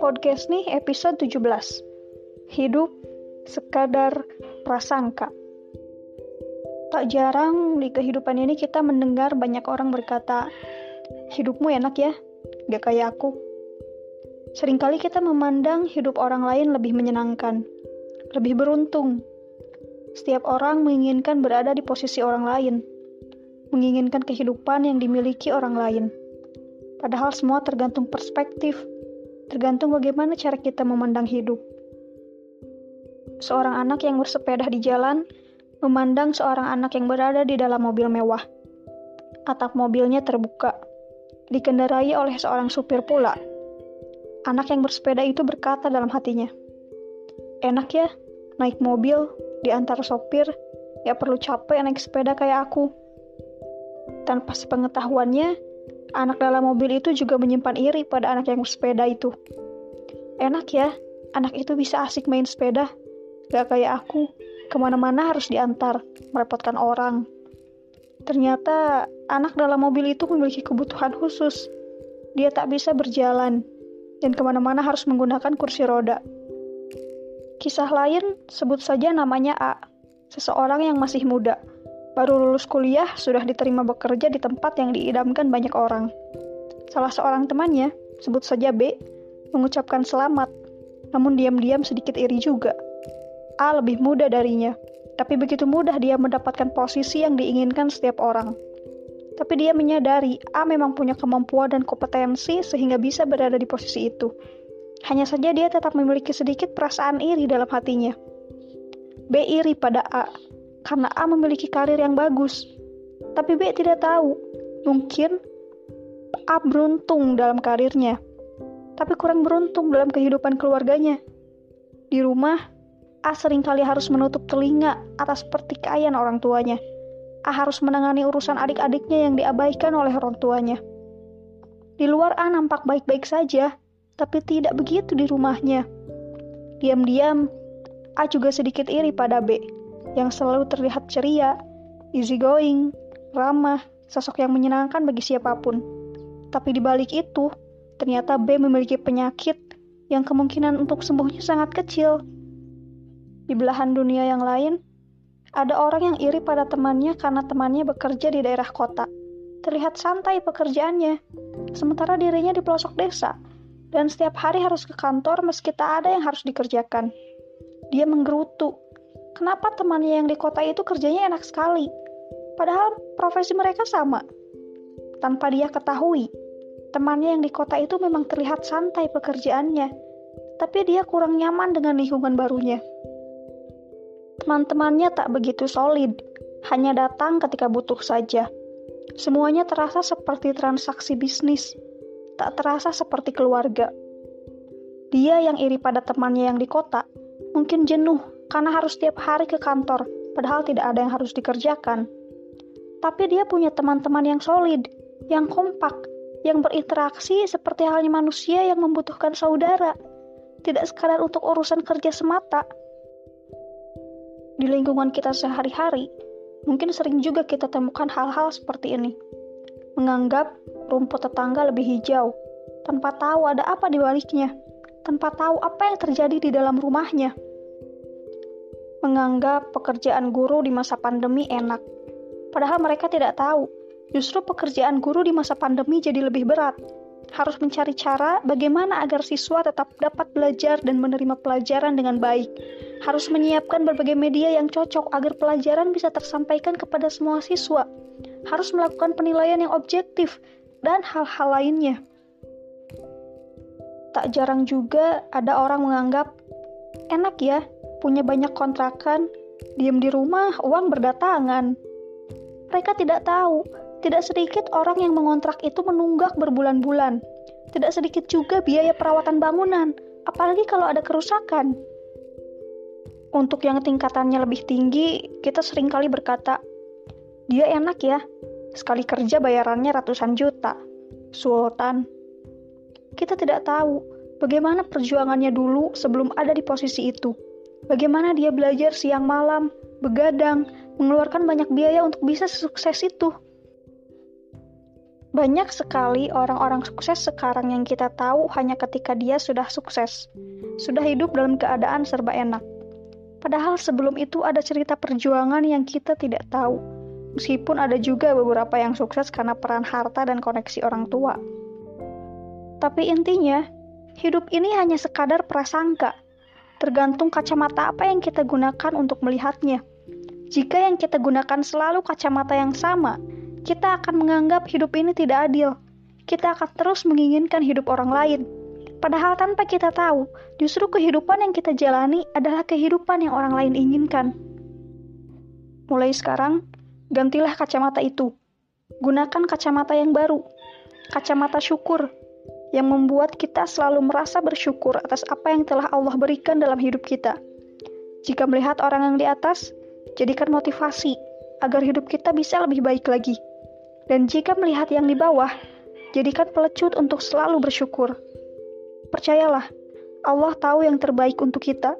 Podcast nih episode 17 Hidup sekadar prasangka. Tak jarang di kehidupan ini kita mendengar banyak orang berkata Hidupmu enak ya, gak kayak aku. Seringkali kita memandang hidup orang lain lebih menyenangkan Lebih beruntung. Setiap orang menginginkan berada di posisi orang lain Menginginkan kehidupan yang dimiliki orang lain Padahal semua tergantung perspektif tergantung bagaimana cara kita memandang hidup. Seorang anak yang bersepeda di jalan memandang seorang anak yang berada di dalam mobil mewah. Atap mobilnya terbuka, dikendarai oleh seorang supir pula. Anak yang bersepeda itu berkata dalam hatinya, "Enak ya, naik mobil di antara sopir, gak perlu capek naik sepeda kayak aku." Tanpa sepengetahuannya, Anak dalam mobil itu juga menyimpan iri pada anak yang bersepeda itu. Enak ya, anak itu bisa asik main sepeda. Gak kayak aku, ke mana-mana harus diantar, merepotkan orang. Ternyata anak dalam mobil itu memiliki kebutuhan khusus. Dia tak bisa berjalan, dan ke mana-mana harus menggunakan kursi roda. Kisah lain sebut saja namanya A, seseorang yang masih muda Baru lulus kuliah, sudah diterima bekerja di tempat yang diidamkan banyak orang. Salah seorang temannya, sebut saja B, mengucapkan selamat, namun diam-diam sedikit iri juga. A lebih muda darinya, tapi begitu mudah dia mendapatkan posisi yang diinginkan setiap orang. Tapi dia menyadari A memang punya kemampuan dan kompetensi sehingga bisa berada di posisi itu. Hanya saja dia tetap memiliki sedikit perasaan iri dalam hatinya. B iri pada A, karena A memiliki karir yang bagus. Tapi B tidak tahu, mungkin A beruntung dalam karirnya, tapi kurang beruntung dalam kehidupan keluarganya. Di rumah, A sering kali harus menutup telinga atas pertikaian orang tuanya. A harus menangani urusan adik-adiknya yang diabaikan oleh orang tuanya. Di luar A nampak baik-baik saja, tapi tidak begitu di rumahnya. Diam-diam, A juga sedikit iri pada B yang selalu terlihat ceria, easygoing, ramah, sosok yang menyenangkan bagi siapa pun. Tapi di balik itu, ternyata B memiliki penyakit yang kemungkinan untuk sembuhnya sangat kecil. Di belahan dunia yang lain, ada orang yang iri pada temannya karena temannya bekerja di daerah kota. Terlihat santai pekerjaannya, sementara dirinya di pelosok desa, dan setiap hari harus ke kantor meski tak ada yang harus dikerjakan. Dia menggerutu, kenapa temannya yang di kota itu kerjanya enak sekali, padahal profesi mereka sama. Tanpa dia ketahui, temannya yang di kota itu memang terlihat santai pekerjaannya, tapi dia kurang nyaman dengan lingkungan barunya. Teman-temannya tak begitu solid, hanya datang ketika butuh saja. Semuanya terasa seperti transaksi bisnis, tak terasa seperti keluarga. Dia yang iri pada temannya yang di kota, mungkin jenuh karena harus setiap hari ke kantor, padahal tidak ada yang harus dikerjakan. Tapi dia punya teman-teman yang solid, yang kompak, yang berinteraksi seperti halnya manusia yang membutuhkan saudara, tidak sekadar untuk urusan kerja semata. Di lingkungan kita sehari-hari, mungkin sering juga kita temukan hal-hal seperti ini. Menganggap rumput tetangga lebih hijau, tanpa tahu ada apa di baliknya, tanpa tahu apa yang terjadi di dalam rumahnya menganggap pekerjaan guru di masa pandemi enak. Padahal mereka tidak tahu, justru pekerjaan guru di masa pandemi jadi lebih berat. Harus mencari cara bagaimana agar siswa tetap dapat belajar dan menerima pelajaran dengan baik. Harus menyiapkan berbagai media yang cocok agar pelajaran bisa tersampaikan kepada semua siswa. Harus melakukan penilaian yang objektif dan hal-hal lainnya. Tak jarang juga ada orang menganggap enak ya punya banyak kontrakan, diam di rumah, uang berdatangan. Mereka tidak tahu, tidak sedikit orang yang mengontrak itu menunggak berbulan-bulan. Tidak sedikit juga biaya perawatan bangunan, apalagi kalau ada kerusakan. Untuk yang tingkatannya lebih tinggi, kita sering kali berkata, dia enak ya, sekali kerja bayarannya ratusan juta. Sultan. Kita tidak tahu bagaimana perjuangannya dulu sebelum ada di posisi itu. Bagaimana dia belajar siang malam, begadang, mengeluarkan banyak biaya untuk bisa sukses itu. Banyak sekali orang-orang sukses sekarang yang kita tahu hanya ketika dia sudah sukses, sudah hidup dalam keadaan serba enak. Padahal sebelum itu ada cerita perjuangan yang kita tidak tahu, meskipun ada juga beberapa yang sukses karena peran harta dan koneksi orang tua. Tapi intinya, hidup ini hanya sekadar prasangka, tergantung kacamata apa yang kita gunakan untuk melihatnya. Jika yang kita gunakan selalu kacamata yang sama, kita akan menganggap hidup ini tidak adil. Kita akan terus menginginkan hidup orang lain. Padahal tanpa kita tahu, justru kehidupan yang kita jalani adalah kehidupan yang orang lain inginkan. Mulai sekarang, gantilah kacamata itu. Gunakan kacamata yang baru, kacamata syukur, yang membuat kita selalu merasa bersyukur atas apa yang telah Allah berikan dalam hidup kita. Jika melihat orang yang di atas, jadikan motivasi agar hidup kita bisa lebih baik lagi. Dan jika melihat yang di bawah, jadikan pelecut untuk selalu bersyukur. Percayalah, Allah tahu yang terbaik untuk kita,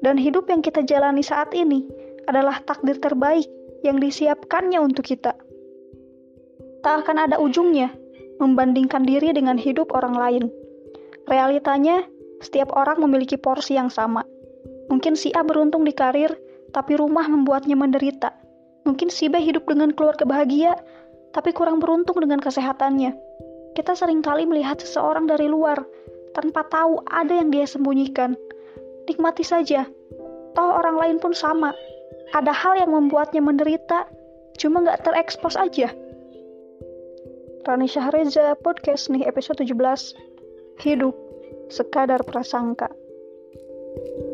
dan hidup yang kita jalani saat ini adalah takdir terbaik yang disiapkannya untuk kita. Tak akan ada ujungnya membandingkan diri dengan hidup orang lain. Realitanya, setiap orang memiliki porsi yang sama. Mungkin si A beruntung di karir, tapi rumah membuatnya menderita. Mungkin si B hidup dengan keluarga bahagia, tapi kurang beruntung dengan kesehatannya. Kita sering kali melihat seseorang dari luar tanpa tahu ada yang dia sembunyikan. Nikmati saja, toh orang lain pun sama. Ada hal yang membuatnya menderita, cuma nggak terekspos aja. Rani Syahreza, Podcast nih episode 17. Hidup sekadar prasangka. thank you